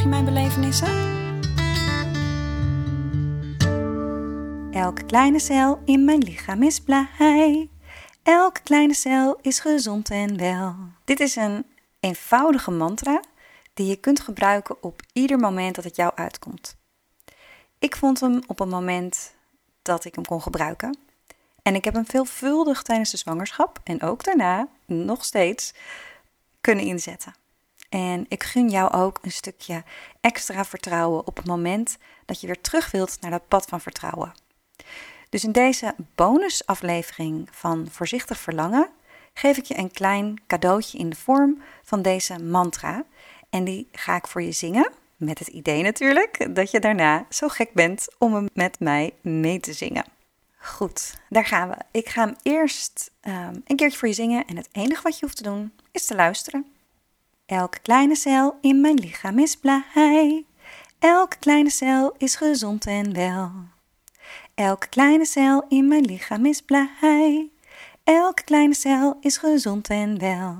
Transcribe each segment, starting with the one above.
Volg mijn belevenissen? Elke kleine cel in mijn lichaam is blij. Elke kleine cel is gezond en wel. Dit is een eenvoudige mantra die je kunt gebruiken op ieder moment dat het jou uitkomt. Ik vond hem op een moment dat ik hem kon gebruiken. En ik heb hem veelvuldig tijdens de zwangerschap en ook daarna nog steeds kunnen inzetten. En ik gun jou ook een stukje extra vertrouwen op het moment dat je weer terug wilt naar dat pad van vertrouwen. Dus in deze bonusaflevering van Voorzichtig Verlangen geef ik je een klein cadeautje in de vorm van deze mantra. En die ga ik voor je zingen. Met het idee natuurlijk dat je daarna zo gek bent om hem met mij mee te zingen. Goed, daar gaan we. Ik ga hem eerst um, een keertje voor je zingen en het enige wat je hoeft te doen is te luisteren. Elke kleine cel in mijn lichaam is blij. Elke kleine cel is gezond en wel. Elke kleine cel in mijn lichaam is blij. Elke kleine cel is gezond en wel.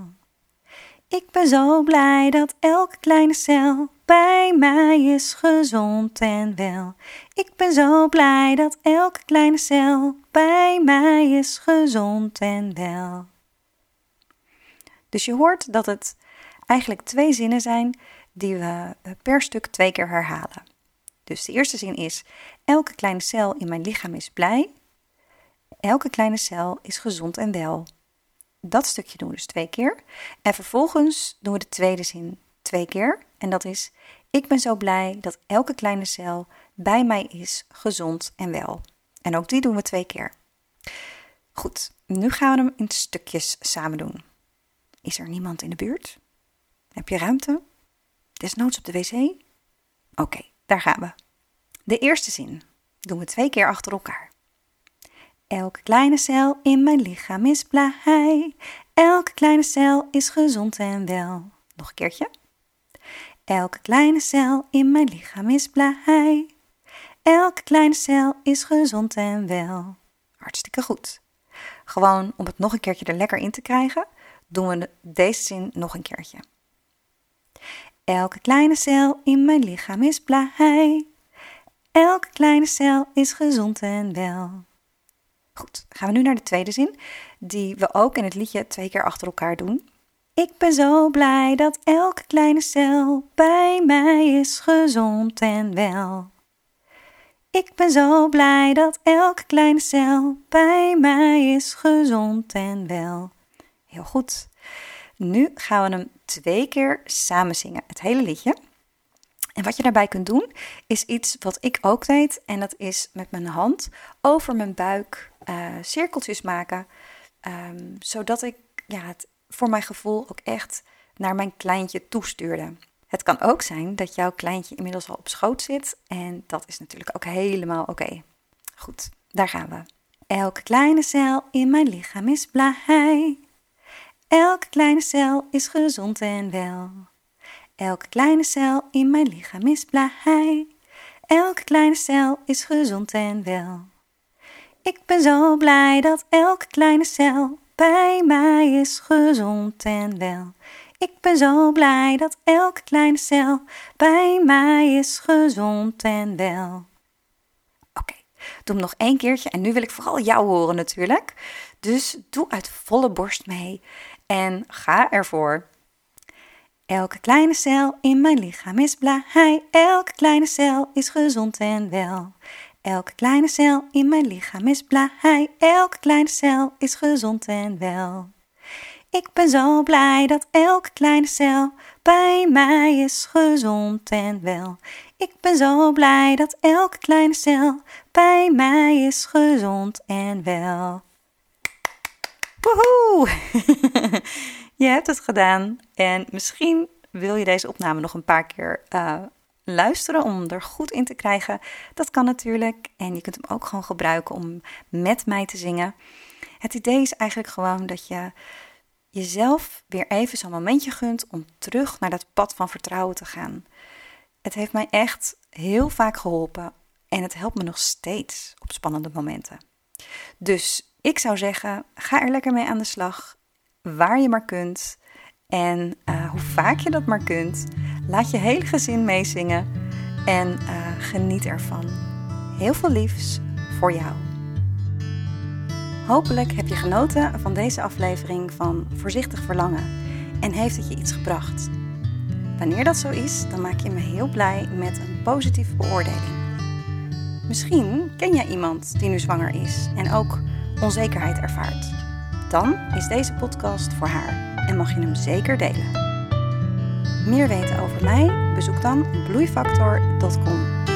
Ik ben zo blij dat elke kleine cel bij mij is gezond en wel. Ik ben zo blij dat elke kleine cel bij mij is gezond en wel. Dus je hoort dat het eigenlijk twee zinnen zijn die we per stuk twee keer herhalen. Dus de eerste zin is: Elke kleine cel in mijn lichaam is blij. Elke kleine cel is gezond en wel. Dat stukje doen we dus twee keer. En vervolgens doen we de tweede zin twee keer. En dat is: Ik ben zo blij dat elke kleine cel bij mij is gezond en wel. En ook die doen we twee keer. Goed, nu gaan we hem in stukjes samen doen. Is er niemand in de buurt? Heb je ruimte? Desnoods op de wc? Oké, daar gaan we. De eerste zin doen we twee keer achter elkaar. Elke kleine cel in mijn lichaam is blij. Elke kleine cel is gezond en wel. Nog een keertje. Elke kleine cel in mijn lichaam is blij. Elke kleine cel is gezond en wel. Hartstikke goed. Gewoon om het nog een keertje er lekker in te krijgen, doen we deze zin nog een keertje. Elke kleine cel in mijn lichaam is blij. Elke kleine cel is gezond en wel. Goed, gaan we nu naar de tweede zin, die we ook in het liedje twee keer achter elkaar doen. Ik ben zo blij dat elke kleine cel bij mij is gezond en wel. Ik ben zo blij dat elke kleine cel bij mij is gezond en wel. Heel goed. Nu gaan we hem twee keer samen zingen, het hele liedje. En wat je daarbij kunt doen, is iets wat ik ook deed. En dat is met mijn hand over mijn buik uh, cirkeltjes maken. Um, zodat ik ja, het voor mijn gevoel ook echt naar mijn kleintje toestuurde. Het kan ook zijn dat jouw kleintje inmiddels al op schoot zit. En dat is natuurlijk ook helemaal oké. Goed, daar gaan we. Elke kleine cel in mijn lichaam is blij. Elke kleine cel is gezond en wel. Elke kleine cel in mijn lichaam is blij. Elke kleine cel is gezond en wel. Ik ben zo blij dat elke kleine cel bij mij is gezond en wel. Ik ben zo blij dat elke kleine cel bij mij is gezond en wel. Oké, doe nog één keertje en nu wil ik vooral jou horen natuurlijk. Dus doe uit volle borst mee en ga ervoor. Elke kleine cel in mijn lichaam is blij. Elke kleine cel is gezond en wel. Elke kleine cel in mijn lichaam is blij. Elke kleine cel is gezond en wel. Ik ben zo blij dat elke kleine cel bij mij is gezond en wel. Ik ben zo blij dat elke kleine cel bij mij is gezond en wel. Woehoe! je hebt het gedaan en misschien wil je deze opname nog een paar keer uh, luisteren om er goed in te krijgen. Dat kan natuurlijk. En je kunt hem ook gewoon gebruiken om met mij te zingen. Het idee is eigenlijk gewoon dat je jezelf weer even zo'n momentje gunt om terug naar dat pad van vertrouwen te gaan. Het heeft mij echt heel vaak geholpen en het helpt me nog steeds op spannende momenten. Dus ik zou zeggen, ga er lekker mee aan de slag, waar je maar kunt. En uh, hoe vaak je dat maar kunt, laat je hele gezin meezingen en uh, geniet ervan. Heel veel liefs voor jou. Hopelijk heb je genoten van deze aflevering van Voorzichtig Verlangen en heeft het je iets gebracht. Wanneer dat zo is, dan maak je me heel blij met een positieve beoordeling. Misschien ken jij iemand die nu zwanger is en ook onzekerheid ervaart. Dan is deze podcast voor haar en mag je hem zeker delen. Meer weten over mij? Bezoek dan bloeifactor.com.